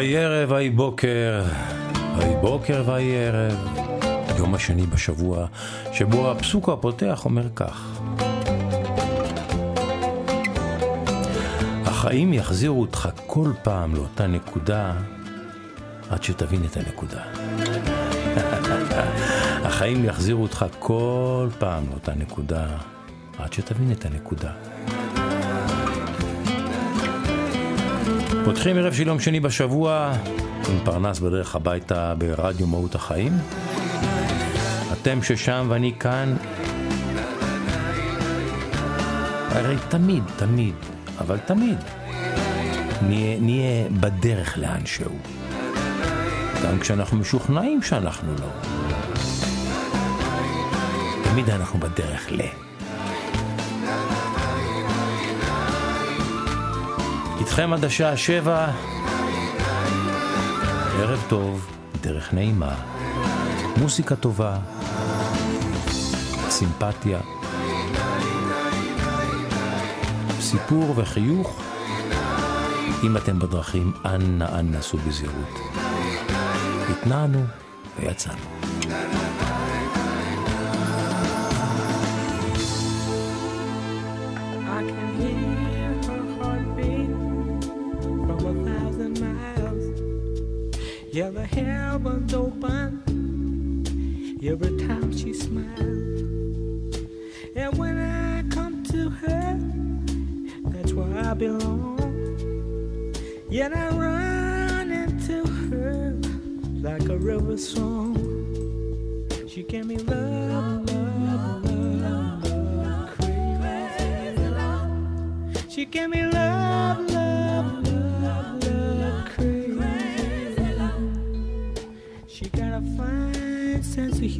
ויהי ערב, ויהי בוקר, ויהי בוקר, ויהי ערב. יום השני בשבוע, שבו הפסוק הפותח אומר כך: החיים יחזירו אותך כל פעם לאותה נקודה, עד שתבין את הנקודה. החיים יחזירו אותך כל פעם לאותה נקודה, עד שתבין את הנקודה. פותחים ערב של יום שני בשבוע עם פרנס בדרך הביתה ברדיו מהות החיים. אתם ששם ואני כאן. הרי תמיד, תמיד, אבל תמיד, נהיה, נהיה בדרך לאנשהו. גם כשאנחנו משוכנעים שאנחנו לא. תמיד אנחנו בדרך ל... איתכם עד השעה שבע, ערב טוב, דרך נעימה, מוסיקה טובה, סימפתיה, סיפור וחיוך. אם אתם בדרכים, אנא אנא סעו בזהירות. התנענו ויצאנו. Yeah, the heavens open every time she smiles. And when I come to her, that's where I belong. Yet I run into her like a river song. She gave me love, love, love, love, crazy love. She gave me love,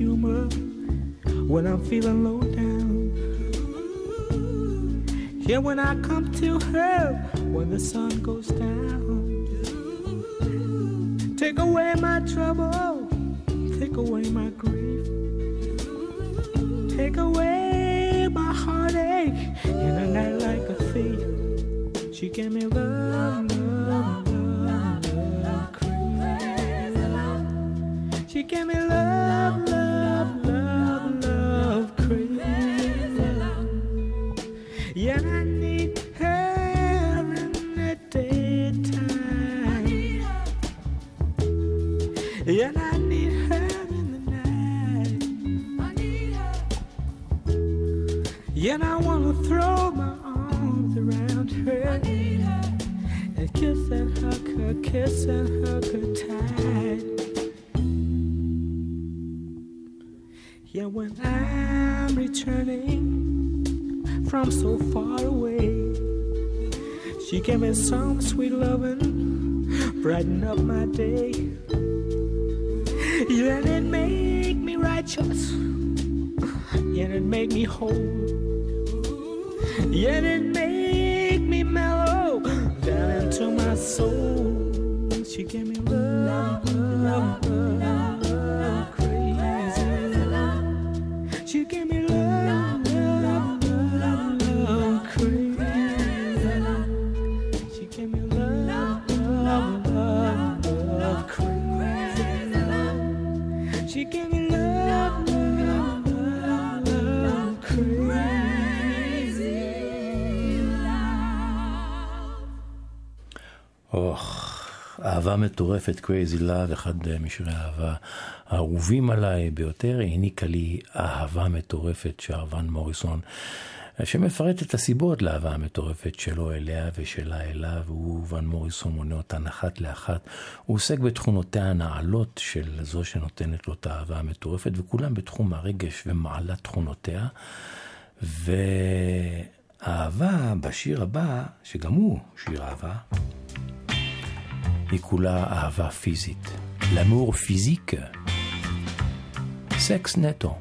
humor when I'm feeling low down. Yeah, when I come to her when the sun goes down. Take away my trouble, take away my grief, take away my heartache in a night like a thief. She gave me love, love, love, love, love. She gave me love, hug her, and tight. Yeah, when I'm returning from so far away, she gave me some sweet loving, brighten up my day. Yeah, it make me righteous, yet it make me whole. Yet it make me mellow down into my soul. אהבה מטורפת, Crazy Love, אחד משירי האהבה האהובים עליי ביותר, העניקה לי אהבה מטורפת שר ון מוריסון, שמפרט את הסיבות לאהבה המטורפת שלו אליה ושלה אליו, הוא ון מוריסון מונה אותן אחת לאחת. הוא עוסק בתכונותיה הנעלות של זו שנותנת לו את האהבה המטורפת, וכולם בתחום הרגש ומעלת תכונותיה. והאהבה בשיר הבא, שגם הוא שיר אהבה, écoula à Ahava Fizit. L'amour physique Sexe naît-on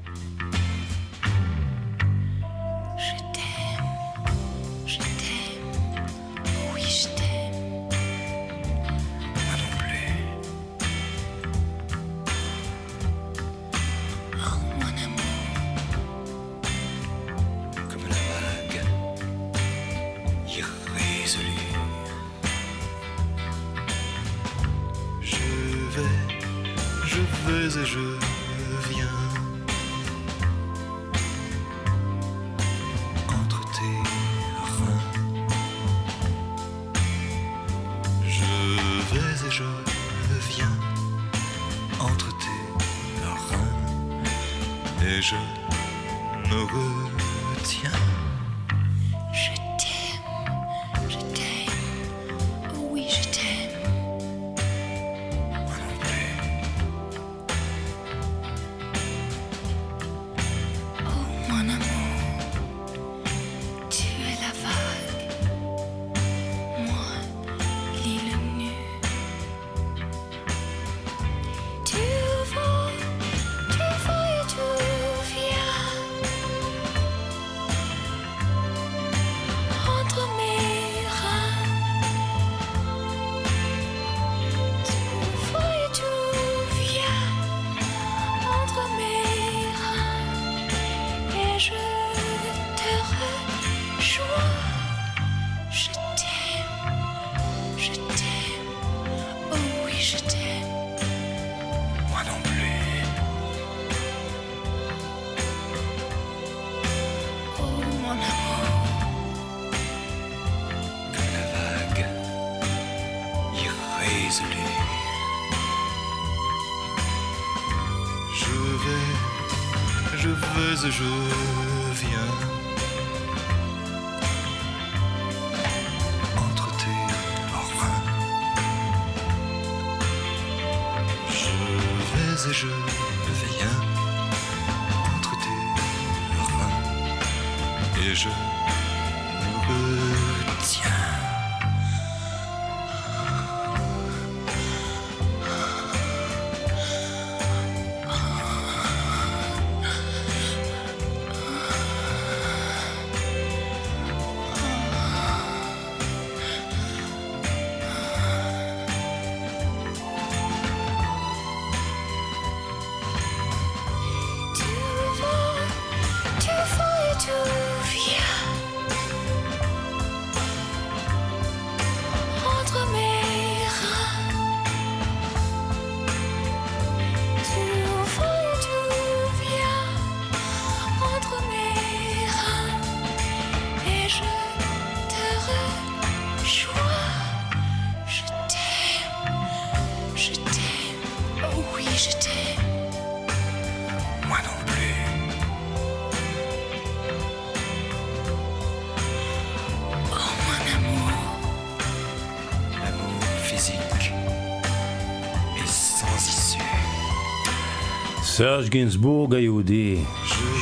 סרג' גינסבורג היהודי,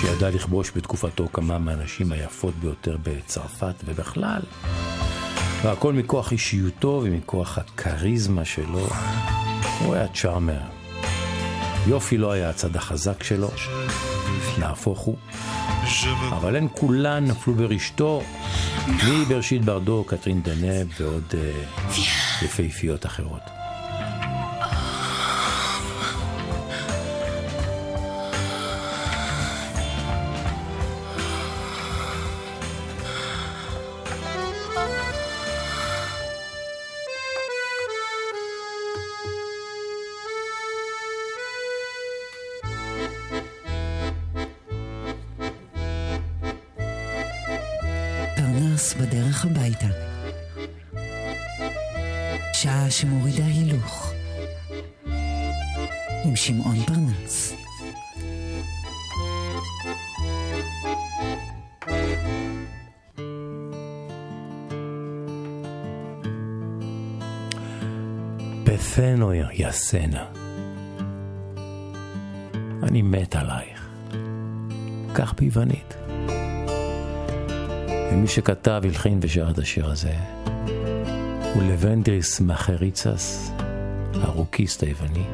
שידע לכבוש בתקופתו כמה מהנשים היפות ביותר בצרפת ובכלל, והכל מכוח אישיותו ומכוח הכריזמה שלו, הוא היה צ'ארמר. יופי לא היה הצד החזק שלו, נהפוך הוא. אבל הן כולן נפלו ברשתו, מבראשית ברדו, קטרין דנב ועוד uh, יפהפיות אחרות. פתנו יסנה. אני מת עלייך. כך ביוונית. ומי שכתב, הלחין ושר את השיר הזה הוא לבנדריס מחריצס, הרוקיסט היווני,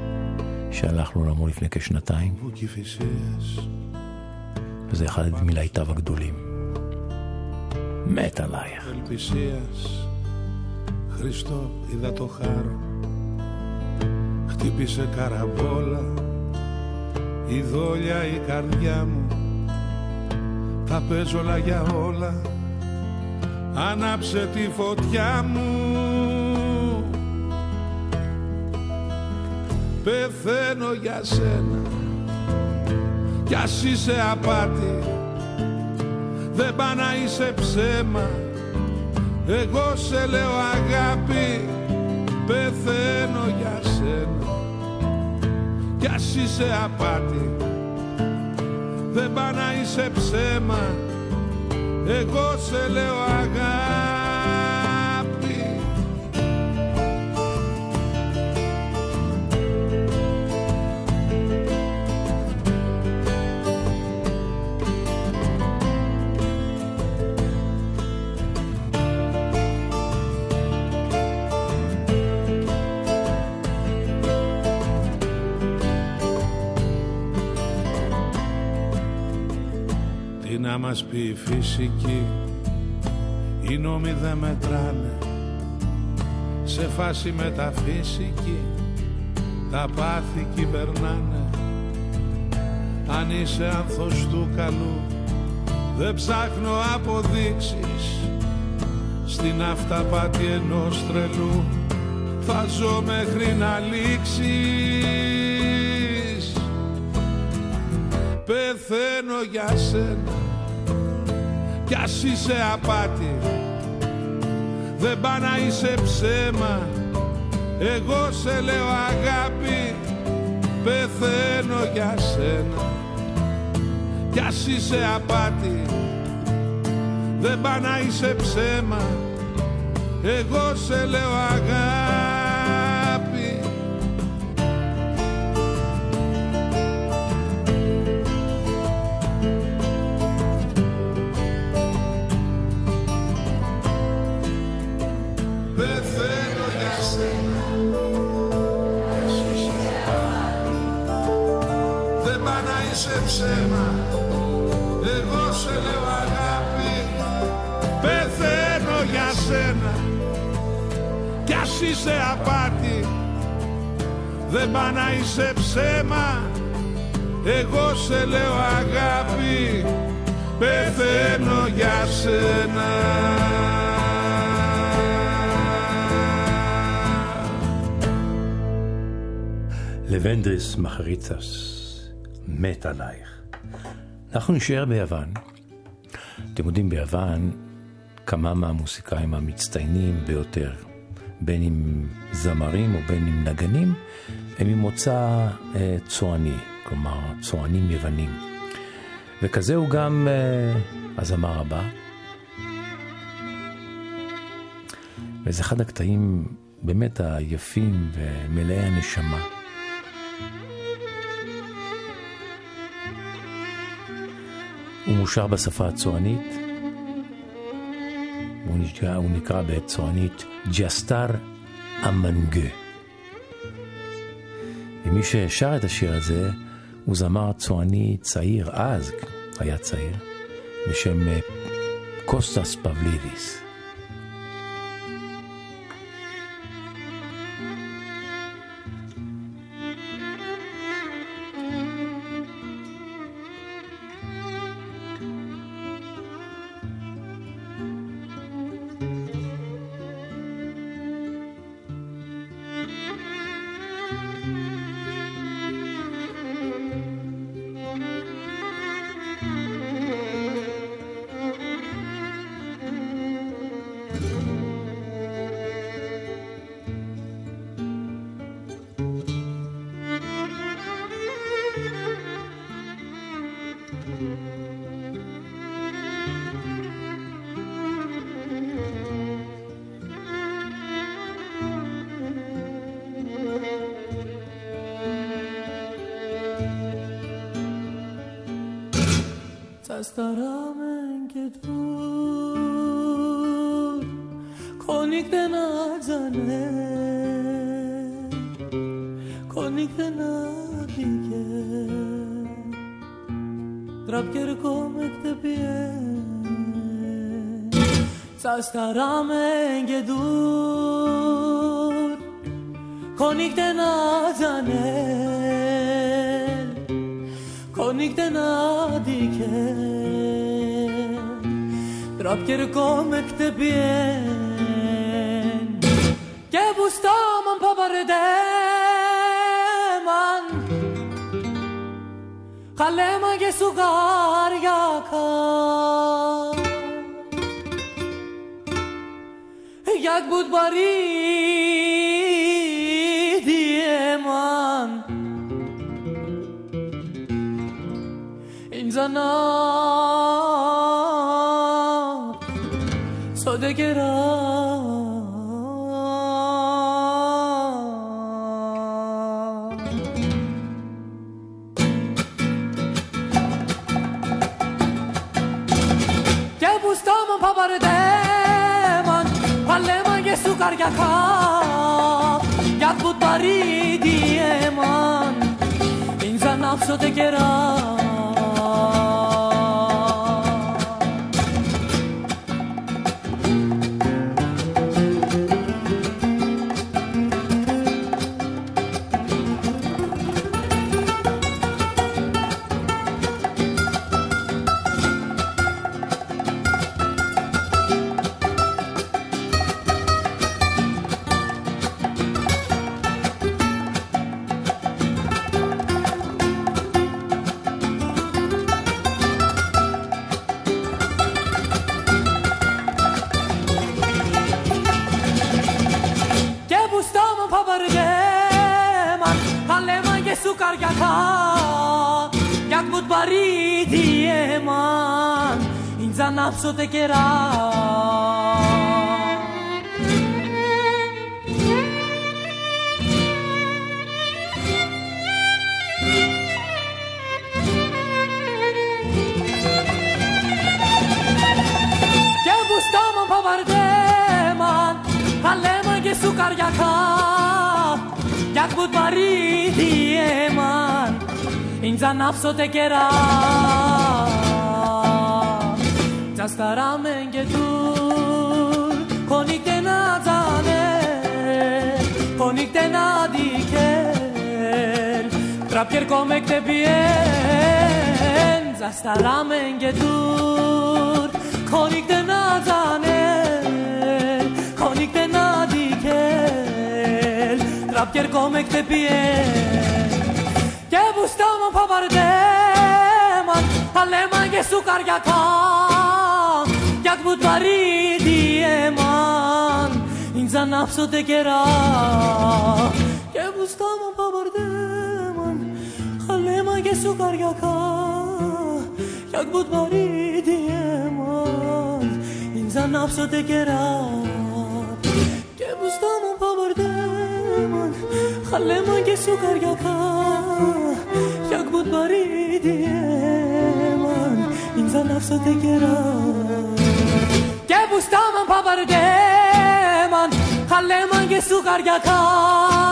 שהלך לעולמו לפני כשנתיים. וזה אחד מלהיטיו הגדולים. מת עלייך. Χριστό είδα το χάρο Χτύπησε καραμπόλα Η δόλια η καρδιά μου. Τα παίζω όλα για όλα Άναψε τη φωτιά μου. Πεθαίνω για σένα Κι ας είσαι απάτη. Δεν πά να είσαι ψέμα Εγώ σε λέω αγάπη. Πεθαίνω για σένα Κι ας είσαι απάτη. Δεν πά να είσαι ψέμα. Εγώ σε λέω αγάπη μας πει η φυσική. Οι νόμοι δεν μετράνε. Σε φάση μεταφυσική Τα πάθη κυβερνάνε. Αν είσαι άνθος του καλού Δεν ψάχνω αποδείξεις. Στην αυταπάτη ενός τρελού Θα ζω μέχρι να λήξεις. Πεθαίνω για σένα κι ας είσαι απάτη. Δεν πά να είσαι ψέμα. Εγώ σε λέω αγάπη πεθαίνω για σένα. Κι ας είσαι απάτη. Δεν πά να είσαι ψέμα. Εγώ σε λέω αγάπη σένα. Εγώ σε λέω αγάπη Πεθαίνω για σένα. Κι ας είσαι απάτη Δεν πά να είσαι ψέμα. Εγώ σε λέω αγάπη Πεθαίνω για σένα. Λεβέντες Μαχαρίτσας, Μεταλάιχ. אנחנו נשאר ביוון. אתם יודעים, ביוון כמה מהמוסיקאים המצטיינים ביותר, בין אם זמרים או בין אם נגנים, הם ממוצא אה, צועני, כלומר צוענים יוונים. וכזה הוא גם אה, הזמר הבא. וזה אחד הקטעים באמת היפים ומלאי הנשמה. הוא מושר בשפה הצוענית, הוא נקרא, הוא נקרא בצוענית ג'סטר אמנגה. ומי ששר את השיר הזה הוא זמר צועני צעיר, אז היה צעיר, בשם אה, קוסטס פבלידיס. τραπιερικό με χτεπιές Σας ταράμε και δουρ Κονίκτε να τζανέλ Κονίκτε να δικέ Τραπιερικό με χτεπιές Και βουστάμαν παπαρετές கல்லேமகே சுகாரியாக்கா یک بود باریدی من این زنان سرگکم گپ بود بریدی من این زن افزود گرم ανάψω τεκερά Και μπουστάμαν παπαρδέμαν, τα λέμαν και σου καριακά, για κουτβαρίδι έμαν, ίντζα ανάψω κερά να σταράμε και του Κονίκτε να τζάνε, κονίκτε να δικέρ Τραπιέρ κόμε και πιέν Να σταράμε και του Κονίκτε να τζάνε, κονίκτε να δικέρ Τραπιέρ κόμε και πιέν Και που στάμω παπαρτέμαν Τα λέμαν και σου καριακάν jak بود پریدی من این زن افسوده گرا که بوستامو پا برده من. خاله مگه سوکار یکا یک بود پریدی من این زن افسوده گرا که بوستامو پا برده من. خاله مگه سوکار یکا یک بود پریدی من این زن افسوده گرا Papardeman Χαλέμαν και σου καριακά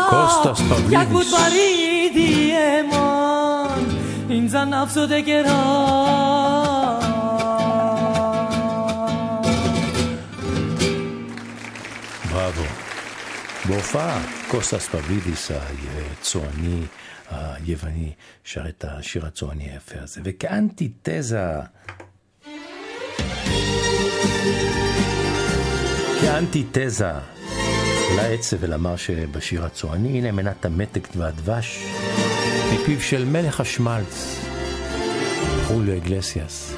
Κώστας Παυλίδης Jak budbari diemon Inza nafso de kera בראבו. בהופעה, קוסטס פביליס הצועני היווני שר את השיר הצועני היפה הזה. וכאנטיתזה כאנטיתזה לעצב ולמר שבשיר הצועני, הנה מנת המתק והדבש מפיו של מלך השמלץ, חוליו אגלסיאס,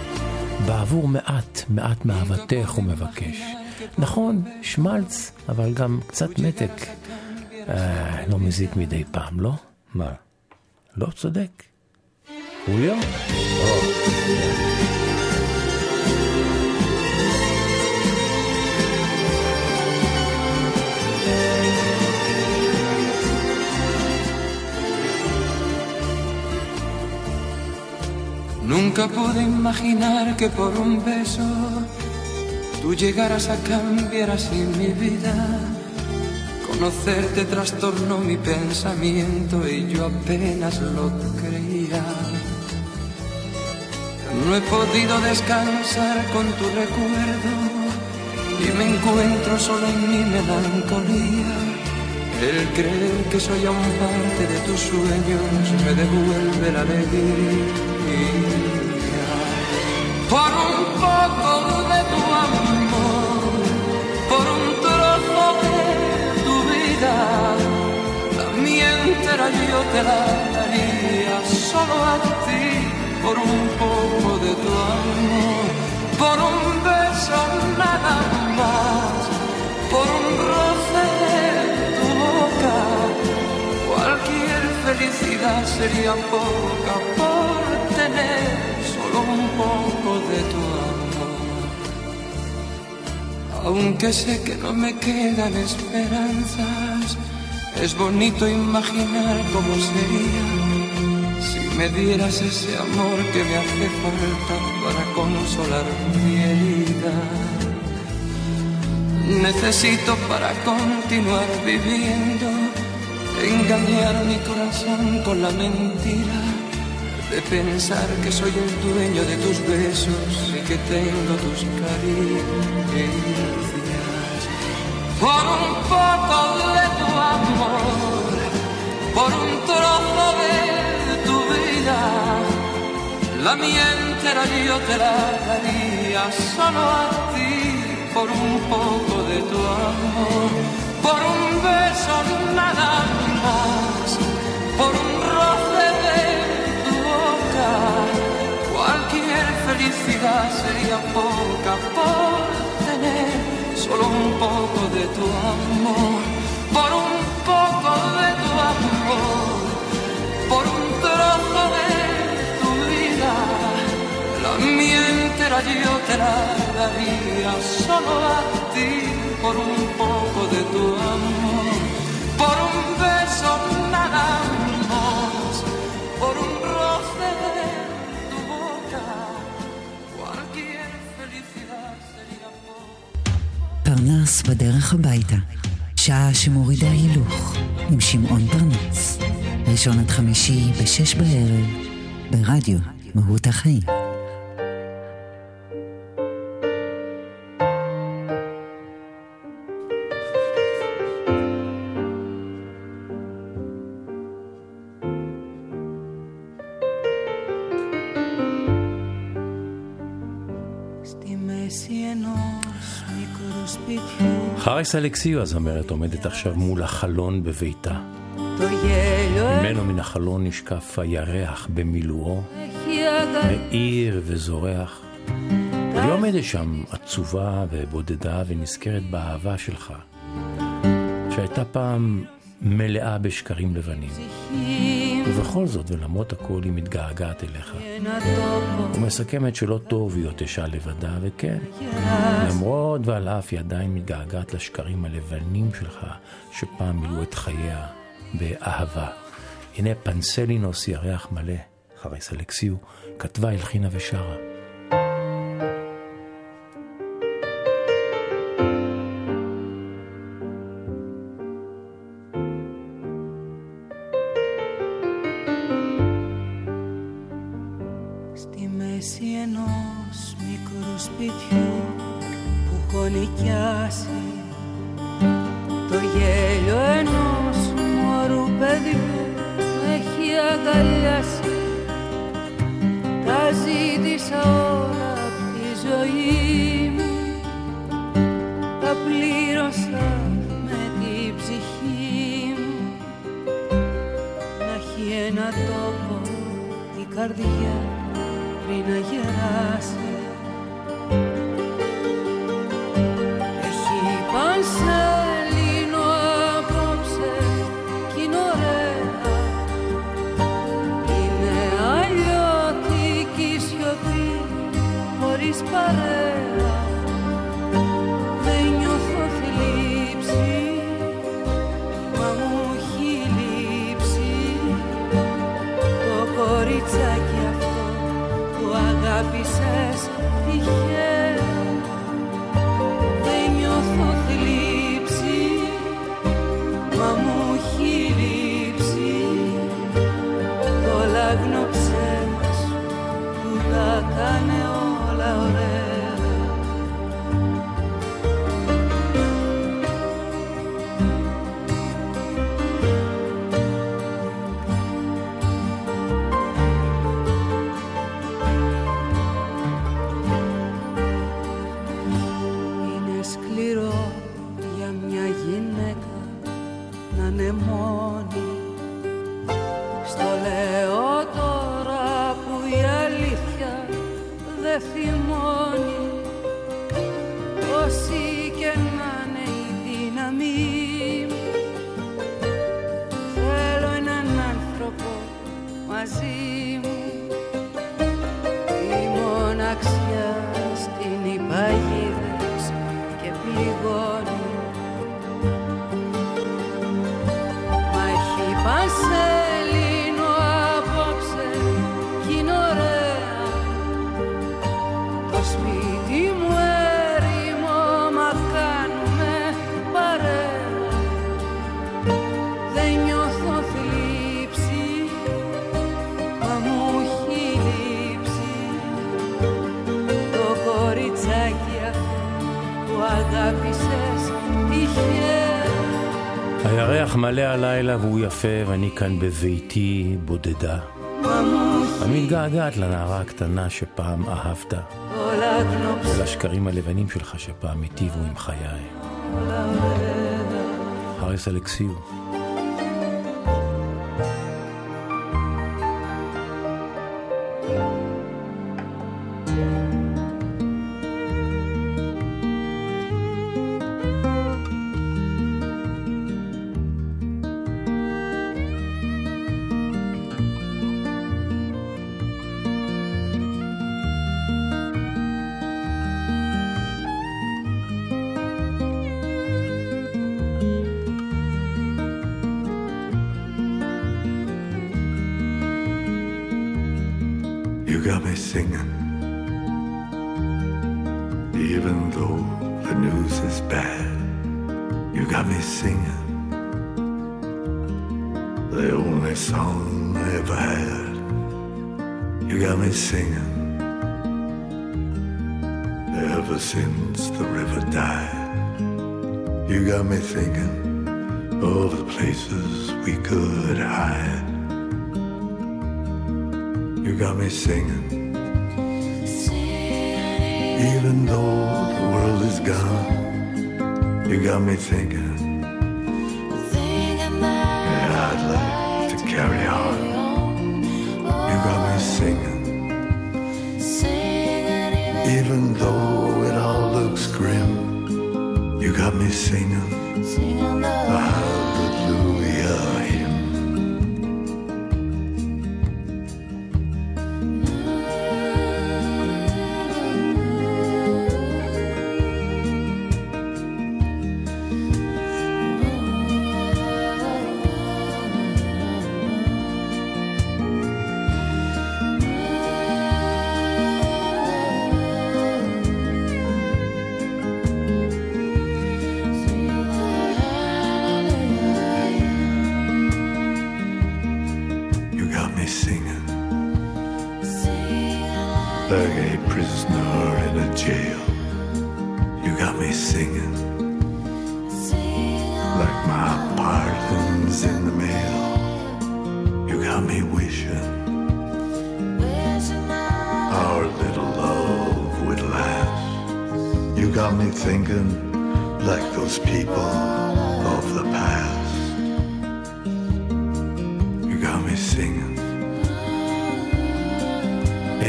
בעבור מעט, מעט מאהבתך הוא מבקש. נכון, שמלץ, אבל גם קצת מתק. אה, לא מזיק מדי פעם, לא? מה? לא צודק? חוליו? Nunca pude imaginar que por un beso tú llegaras a cambiar así mi vida. Conocerte trastornó mi pensamiento y yo apenas lo creía. No he podido descansar con tu recuerdo y me encuentro solo en mi melancolía. El creer que soy aún parte de tus sueños me devuelve la alegría. Por un poco de tu amor, por un trozo de tu vida, la mía entera yo te la daría solo a ti, por un poco de tu amor, por un sería poca por tener un poco de tu amor. Aunque sé que no me quedan esperanzas, es bonito imaginar cómo sería si me dieras ese amor que me hace falta para consolar mi herida. Necesito para continuar viviendo engañar mi corazón con la mentira de pensar que soy el dueño de tus besos y que tengo tus caricias. Por un poco de tu amor, por un trozo de tu vida, la mía entera yo te la daría solo a ti, por un poco de tu amor, por un beso nada más, por un roce Cualquier felicidad sería poca por tener solo un poco de tu amor, por un poco de tu amor, por un trozo de tu vida. La mía entera yo te la daría solo a ti, por un בדרך הביתה, שעה שמורידה הילוך, עם שמעון פרנס. ראשון עד חמישי בשש בערב, ברדיו מהות החיים. חריס אלכסיו, הזמרת, עומדת עכשיו מול החלון בביתה. ממנו מן החלון נשקף הירח במילואו, מאיר וזורח. היא עומדת שם עצובה ובודדה ונזכרת באהבה שלך, שהייתה פעם מלאה בשקרים לבנים. ובכל זאת, ולמרות הכל, היא מתגעגעת אליך. ומסכמת שלא טוב היא תשעה לבדה, וכן, למרות ועל אף היא עדיין מתגעגעת לשקרים הלבנים שלך, שפעם מילאו את חייה באהבה. הנה פנסלינוס ירח מלא, חריס אלכסיו, כתבה, הלחינה ושרה. αγκαλιάς τα ζήτησα όλα απ' τη ζωή μου. Τα πλήρωσα με την ψυχή μου. Να έχει ένα τόπο η καρδιά πριν να γεράσει. μαζί μου מלא הלילה והוא יפה ואני כאן בביתי בודדה. אני מתגעגעת לנערה הקטנה שפעם אהבת. ולשקרים הלבנים שלך שפעם היטיבו עם חיי. חריס אלכסיוב. Song I ever had. You got me singing, ever since the river died. You got me thinking of the places we could hide. You got me singing. Even though the world is gone, you got me thinking. Yeah, I'd like carry on. You got me singing. Even though it all looks grim, you got me singing.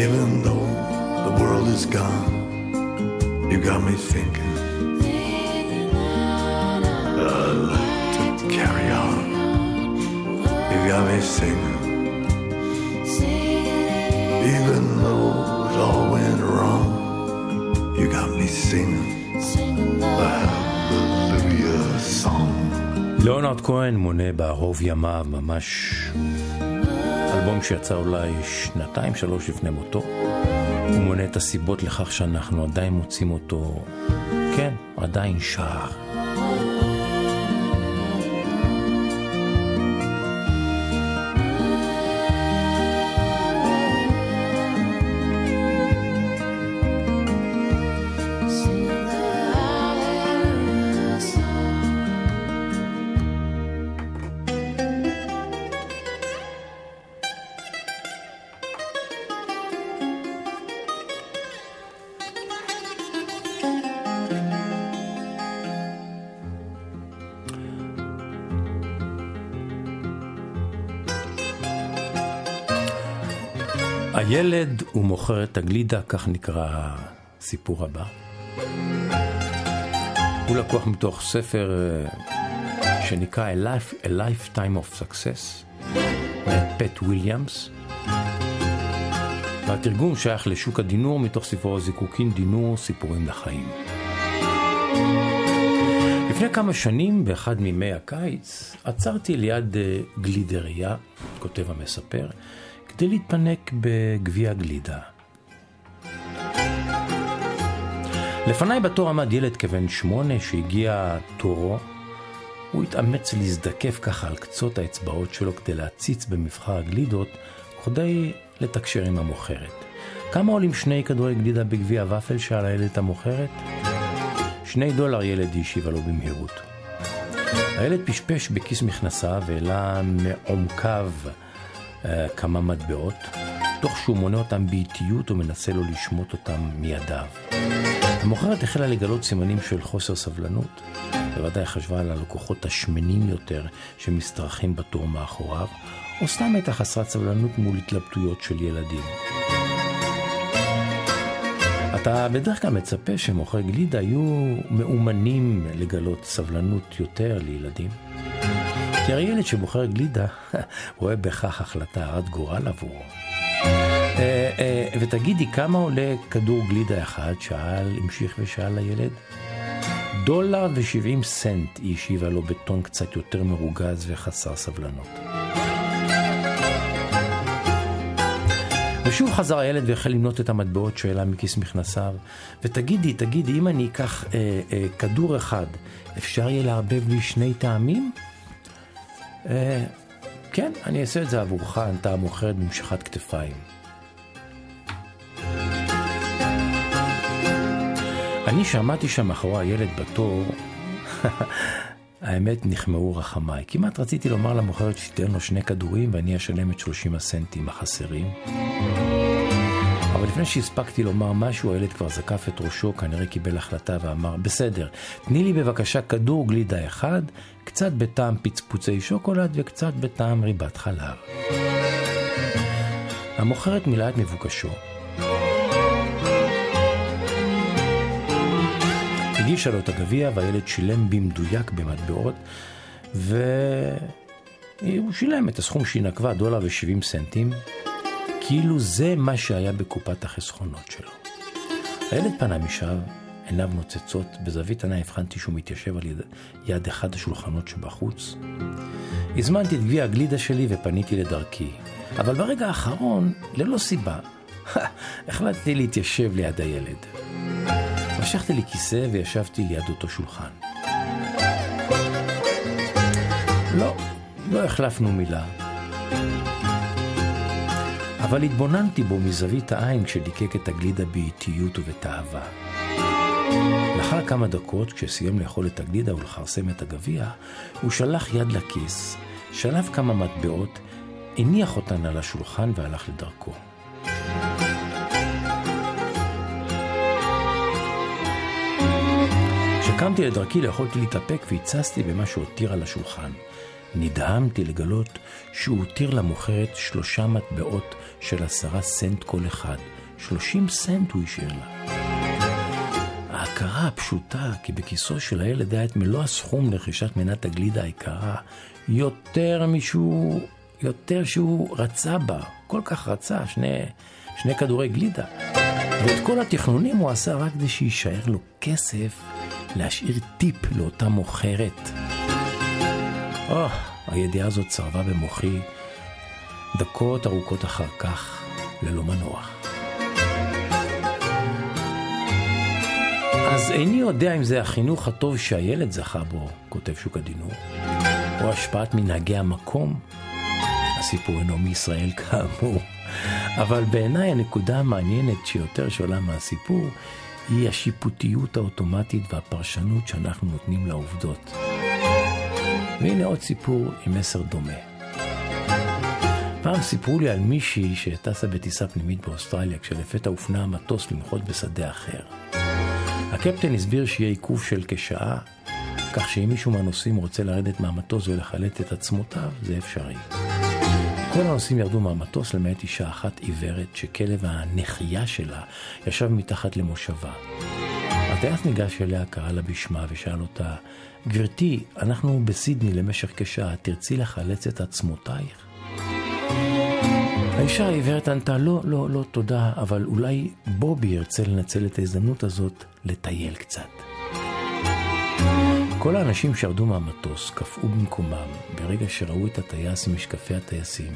Even though the world is gone, you got me thinking. I'd like to carry on. You got me singing. Even though it all went wrong, you got me singing the hallelujah song. ליאונרד כהן מונה בערוב ימיו ממש אלבום שיצא אולי שנתיים שלוש לפני מותו הוא מונה את הסיבות לכך שאנחנו עדיין מוצאים אותו, כן, עדיין שר. הוא מוכר את הגלידה, כך נקרא הסיפור הבא. הוא לקוח מתוך ספר אה, שנקרא A, Life, A Lifetime of Success, מאת פט וויליאמס. והתרגום שייך לשוק הדינור מתוך ספרו זיקוקין דינור סיפורים לחיים. לפני כמה שנים, באחד מימי הקיץ, עצרתי ליד אה, גלידריה, כותב המספר, כדי להתפנק בגביע גלידה. לפניי בתור עמד ילד כבן שמונה שהגיע תורו. הוא התאמץ להזדקף ככה על קצות האצבעות שלו כדי להציץ במבחר הגלידות וכדי לתקשר עם המוכרת. כמה עולים שני כדורי גלידה בגביע ופל? שאל הילד המוכרת. שני דולר ילד השיבה לו במהירות. הילד פשפש בכיס מכנסיו והעלה מעומקיו כמה מטבעות, תוך שהוא מונה אותם באיטיות ומנסה לו לשמוט אותם מידיו. המוכרת החלה לגלות סימנים של חוסר סבלנות, בוודאי חשבה על הלקוחות השמנים יותר שמשתרכים בתור מאחוריו, או סתם הייתה חסרת סבלנות מול התלבטויות של ילדים. אתה בדרך כלל מצפה שמוכרי גלידה יהיו מאומנים לגלות סבלנות יותר לילדים. כי הרי ילד שבוחר גלידה רואה בכך החלטה הרת גורל עבורו. אה, אה, ותגידי, כמה עולה כדור גלידה אחד? שאל, המשיך ושאל הילד. דולר ושבעים סנט, היא השיבה לו בטון קצת יותר מרוגז וחסר סבלנות. ושוב חזר הילד והחל למנות את המטבעות שהעלה מכיס מכנסיו. ותגידי, תגידי, אם אני אקח אה, אה, כדור אחד, אפשר יהיה לערבב לי שני טעמים? אה, כן, אני אעשה את זה עבורך, ענתה המוכרת במשכת כתפיים. אני שמעתי שם מאחורי הילד בתור, האמת נחמאו רחמיי. כמעט רציתי לומר למוכרת שתיתן לו שני כדורים ואני אשלם את 30 הסנטים החסרים. אבל לפני שהספקתי לומר משהו, הילד כבר זקף את ראשו, כנראה קיבל החלטה ואמר, בסדר, תני לי בבקשה כדור גלידה אחד, קצת בטעם פצפוצי שוקולד וקצת בטעם ריבת חלב. המוכרת מילאה את מבוקשו. הגישה לו את הגביע והילד שילם במדויק במטבעות, והוא שילם את הסכום שהיא נקבה, דולר ושבעים סנטים, כאילו זה מה שהיה בקופת החסכונות שלו. הילד פנה משם, עיניו נוצצות, בזווית עיניי הבחנתי שהוא מתיישב על יד, יד אחד השולחנות שבחוץ. הזמנתי את גביע הגלידה שלי ופניתי לדרכי, אבל ברגע האחרון, ללא סיבה, החלטתי להתיישב ליד הילד. משכתי לי כיסא וישבתי ליד אותו שולחן. לא, לא החלפנו מילה. אבל התבוננתי בו מזווית העין כשדיקק את הגלידה באיטיות ובתאווה. לאחר כמה דקות, כשסיים לאכול את הגלידה ולכרסם את הגביע, הוא שלח יד לכיס, שלף כמה מטבעות, הניח אותן על השולחן והלך לדרכו. כשקמתי לדרכי לא יכולתי להתאפק והצצתי במה שהותיר על השולחן. נדהמתי לגלות שהוא הותיר למוכרת שלושה מטבעות של עשרה סנט כל אחד. שלושים סנט הוא השאיר לה. ההכרה הפשוטה כי בכיסו של הילד היה את מלוא הסכום לרכישת מנת הגלידה היקרה, יותר משהוא, יותר שהוא רצה בה, כל כך רצה, שני, שני כדורי גלידה. ואת כל התכנונים הוא עשה רק כדי שיישאר לו כסף להשאיר טיפ לאותה מוכרת. Oh, הידיעה הזאת צרבה במוחי דקות ארוכות אחר כך, ללא מנוח. אז איני יודע אם זה החינוך הטוב שהילד זכה בו, כותב שוק הדינור, או השפעת מנהגי המקום. הסיפור אינו מישראל כאמור, אבל בעיניי הנקודה המעניינת שיותר שעולה מהסיפור היא השיפוטיות האוטומטית והפרשנות שאנחנו נותנים לעובדות. והנה עוד סיפור עם מסר דומה. פעם סיפרו לי על מישהי שטסה בטיסה פנימית באוסטרליה כשלפתע הופנה המטוס לנחות בשדה אחר. הקפטן הסביר שיהיה עיכוב של כשעה, כך שאם מישהו מהנוסעים רוצה לרדת מהמטוס ולחלט את עצמותיו, זה אפשרי. כל הנוסעים ירדו מהמטוס למעט אישה אחת עיוורת שכלב הנחייה שלה ישב מתחת למושבה. הטייס ניגש אליה, קרא לה בשמה ושאל אותה, גברתי, אנחנו בסידני למשך כשעה, תרצי לחלץ את עצמותייך? האישה העיוורת ענתה, לא, לא, לא, תודה, אבל אולי בובי ירצה לנצל את ההזדמנות הזאת לטייל קצת. כל האנשים שירדו מהמטוס קפאו במקומם ברגע שראו את הטייס עם משקפי הטייסים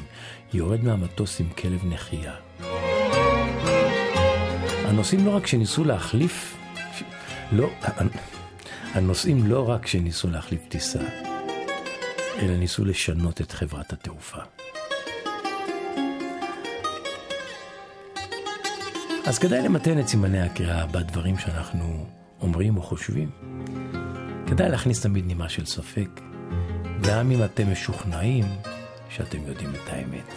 יורד מהמטוס עם כלב נחייה. הנוסעים לא רק שניסו להחליף, לא, הנוסעים לא רק שניסו להחליף טיסה, אלא ניסו לשנות את חברת התעופה. אז כדאי למתן את סימני הקריאה בדברים שאנחנו אומרים או חושבים. כדאי להכניס תמיד נימה של ספק, גם אם אתם משוכנעים שאתם יודעים את האמת.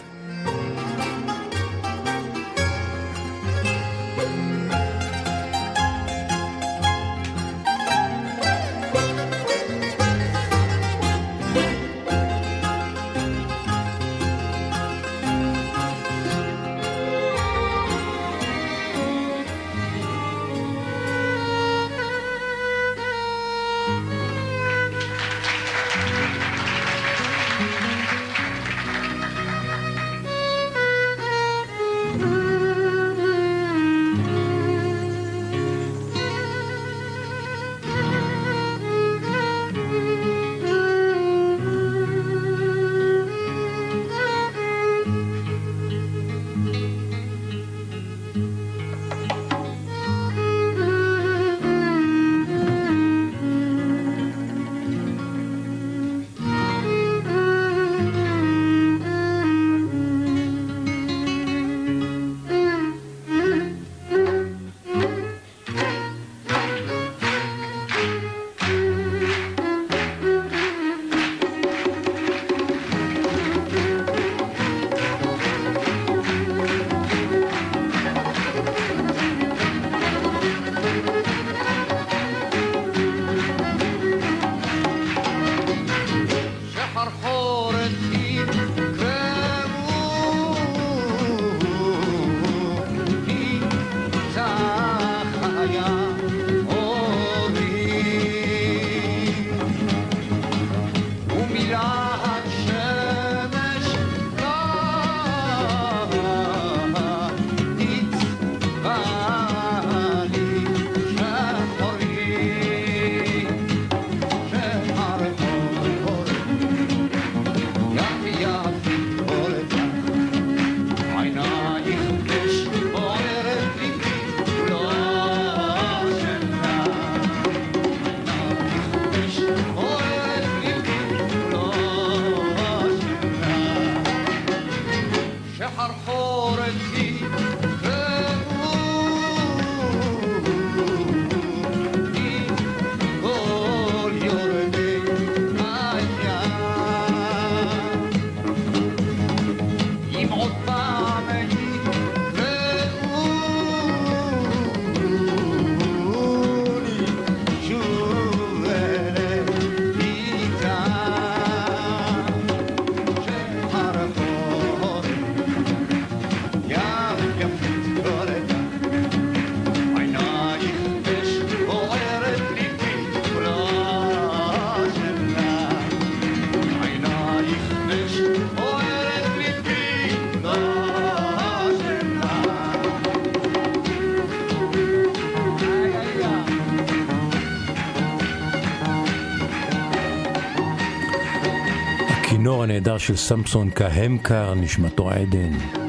הנהדר של סמפסון קהמקר, נשמתו עדן.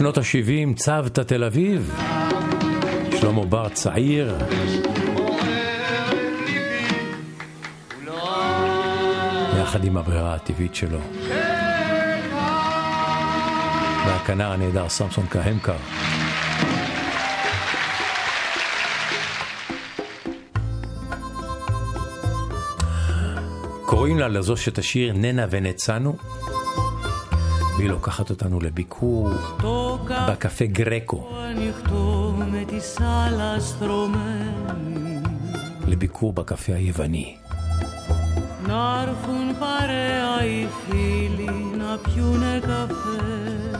שנות ה-70, צוותא תל אביב. שלמה בר צעיר. יחד עם הברירה הטבעית שלו. והכנר הנהדר סמסון קהמקר. קוראים לה לזו שתשיר ננה ונצנו, והיא לוקחת אותנו לביקור בקפה גרקו. לביקור בקפה היווני. Να έρθουν παρέα οι φίλοι να πιούνε καφέ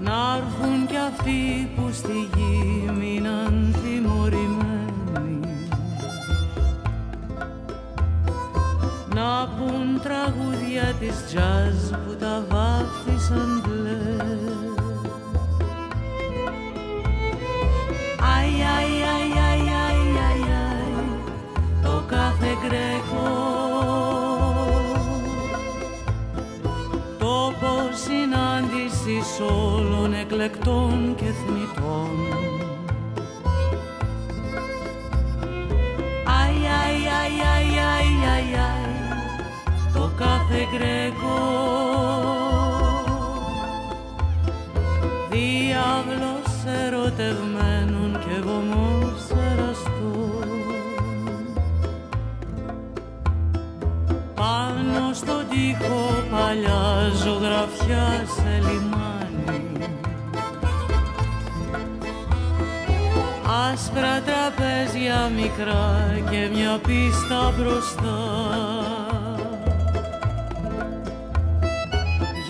Να έρθουν κι αυτοί που στη γη μείναν Να πουν τραγούδια της jazz που τα βάφτισαν μπλε. Αι, αι, αι, αι, αι, αι, αι, το κάθε γκρέκο. Τόπο συνάντησης όλων εκλεκτών και θνητών άσπρα τραπέζια μικρά και μια πίστα μπροστά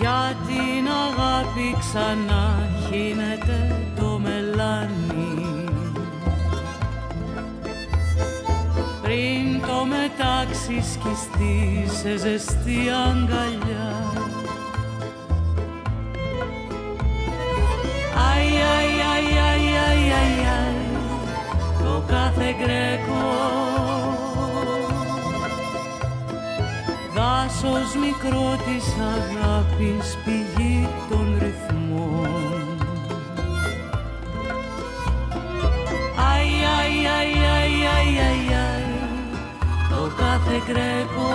για την αγάπη ξανά χύνεται το μελάνι πριν το μετάξι σκιστεί σε ζεστή αγκαλιά Αι, αι, αι, αι, αι, αι, αι, το κάθε γκρέκο δάσος μικρό της αγάπης πηγή των ρυθμών. Αι, αι, αι, αι, αι, αι, αι, το κάθε γκρέκο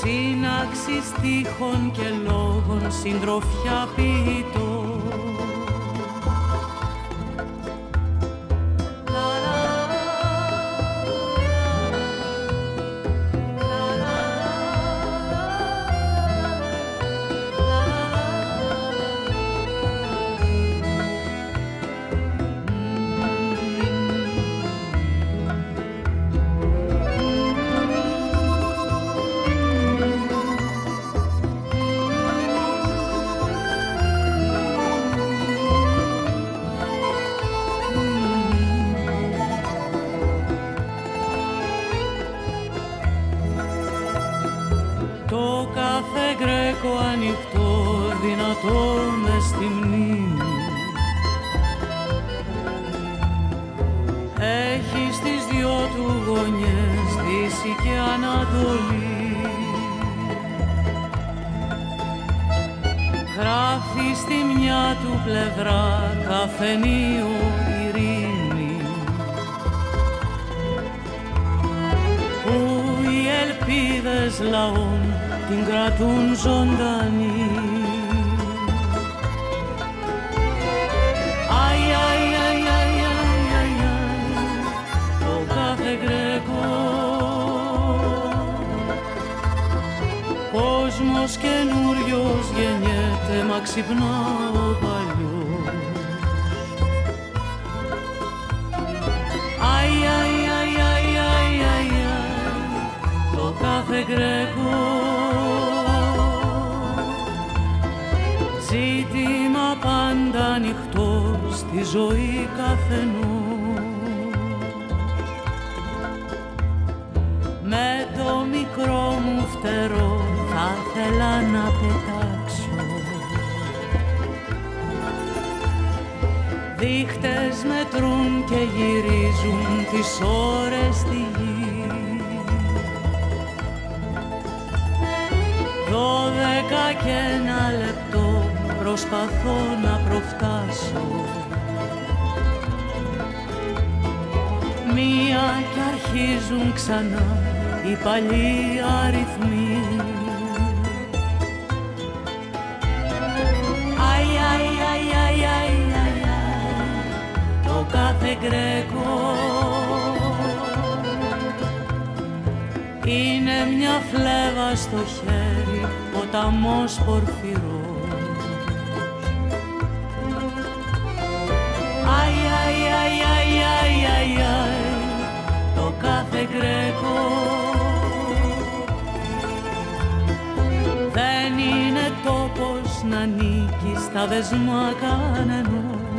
Σύναξη στίχων και λόγων συντροφιά ποιητών Ανατολή Γράφει στη μια του πλευρά καφενείο ειρήνη που οι ελπίδες λαών την κρατούν ζωντανή. Κόσμος καινούριος γεννιέται μα ξυπνά ο παλιός. Αι, αι, αι, αι, αι, αι, αι, το κάθε γκρέκο. Ζήτημα πάντα ανοιχτό στη ζωή καθενός. Με το μικρό μου φτερό θα ήθελα να πετάξω. Δείχτες μετρούν και γυρίζουν τις ώρες στη γη. Δέκα και ένα λεπτό προσπαθώ να προφτάσω. Μία κι αρχίζουν ξανά οι παλιοί αριθμοί κάθε γκρέκο είναι μια φλέβα στο χέρι, ποταμός πορφυρός. Αι, αι, αι, αι, αι, αι, αι, το κάθε γκρέκο δεν είναι τόπος να νίκει στα δεσμά κανενός.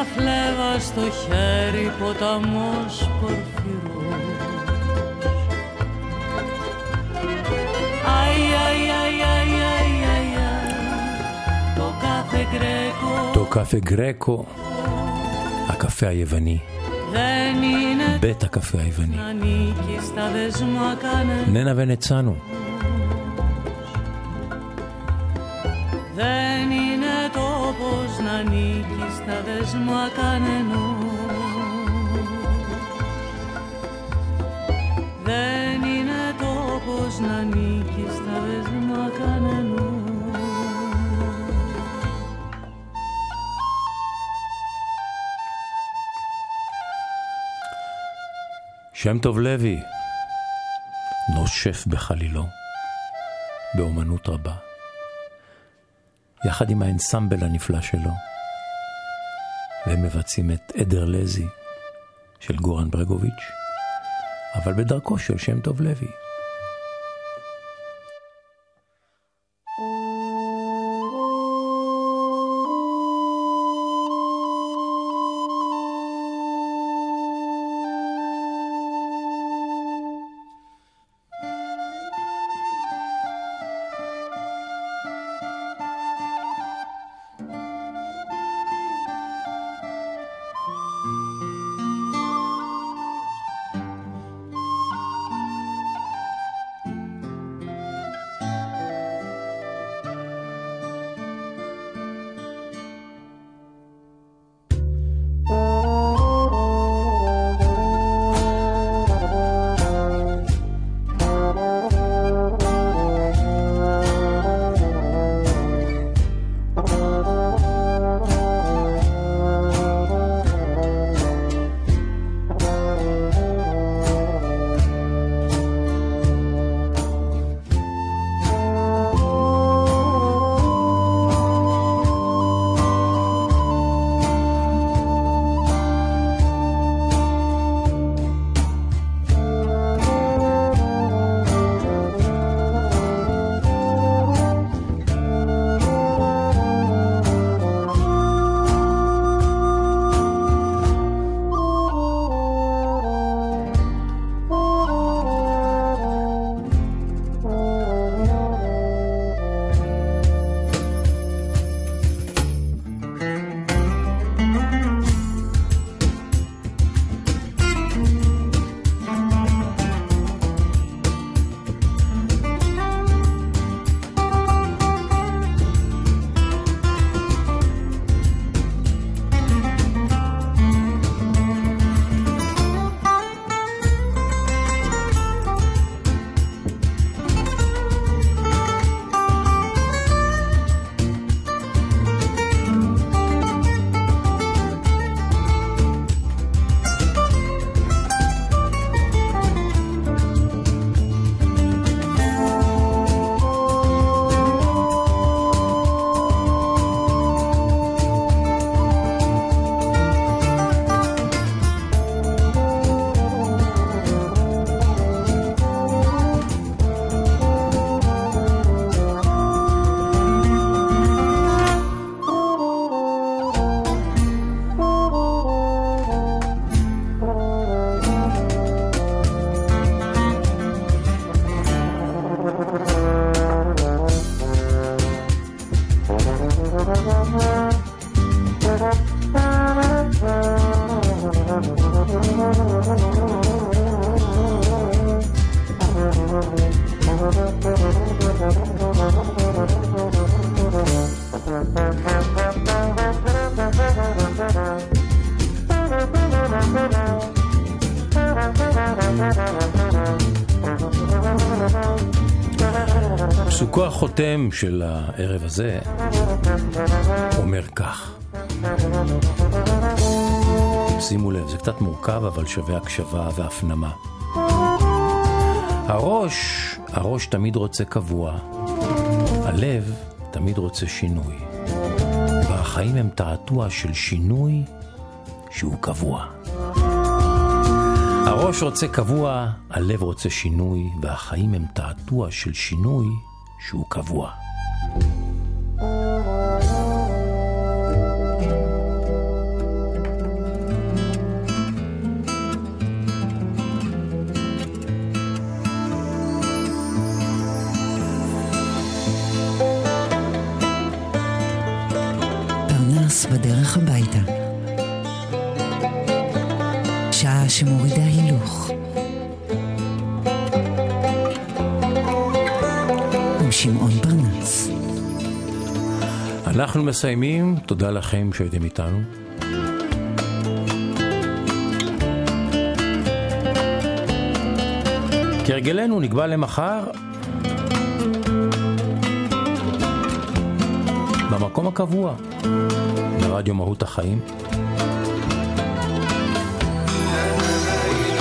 μια φλέβα στο χέρι, ποταμός πορφυρός. Αι, αι, αι, αι, αι, αι, αι, το κάθε γκρέκο Το קפה גרקו, הקפה היווני, δεν είναι בית הקפה היווני. να νίκει στα δεσμά κανένα. ננה ונצאנו, Δεν είναι τόπος να νίκει στα δεσμά κανενός. Δεν είναι τόπος να νίκει στα δεσμά κανενός. שם טוב לוי, נושף בחלילו, באומנות רבה, יחד עם האנסמבל הנפלא שלו, והם מבצעים את עדר לזי של גורן ברגוביץ', אבל בדרכו של שם טוב לוי. החותם של הערב הזה אומר כך. שימו לב, זה קצת מורכב, אבל שווה הקשבה והפנמה. הראש, הראש תמיד רוצה קבוע, הלב תמיד רוצה שינוי. והחיים הם תעתוע של שינוי שהוא קבוע. הראש רוצה קבוע, הלב רוצה שינוי, והחיים הם תעתוע של שינוי שהוא קבוע. אנחנו מסיימים, תודה לכם שהייתם איתנו. כהרגלנו נקבע למחר במקום הקבוע, ברדיו מהות החיים.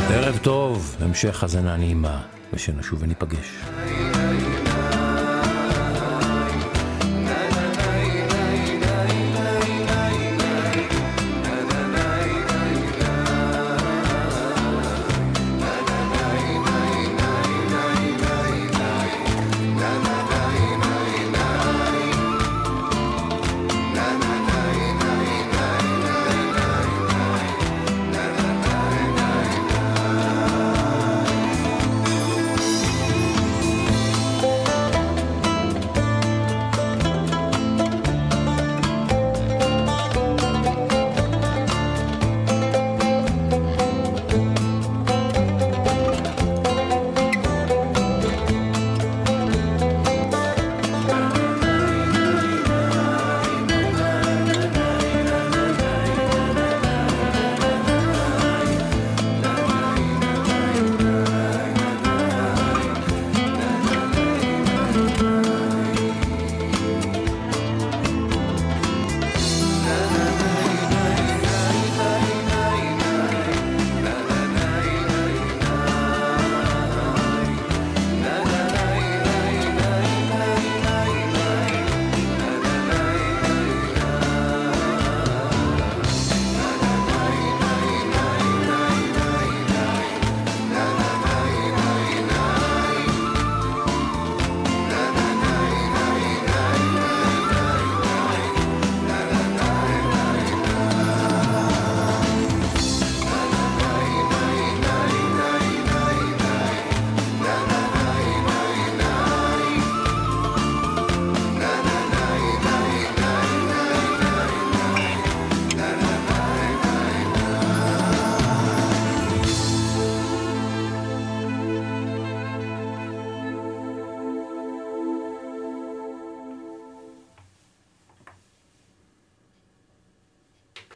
ערב טוב, המשך האזנה נעימה, ושנשוב וניפגש.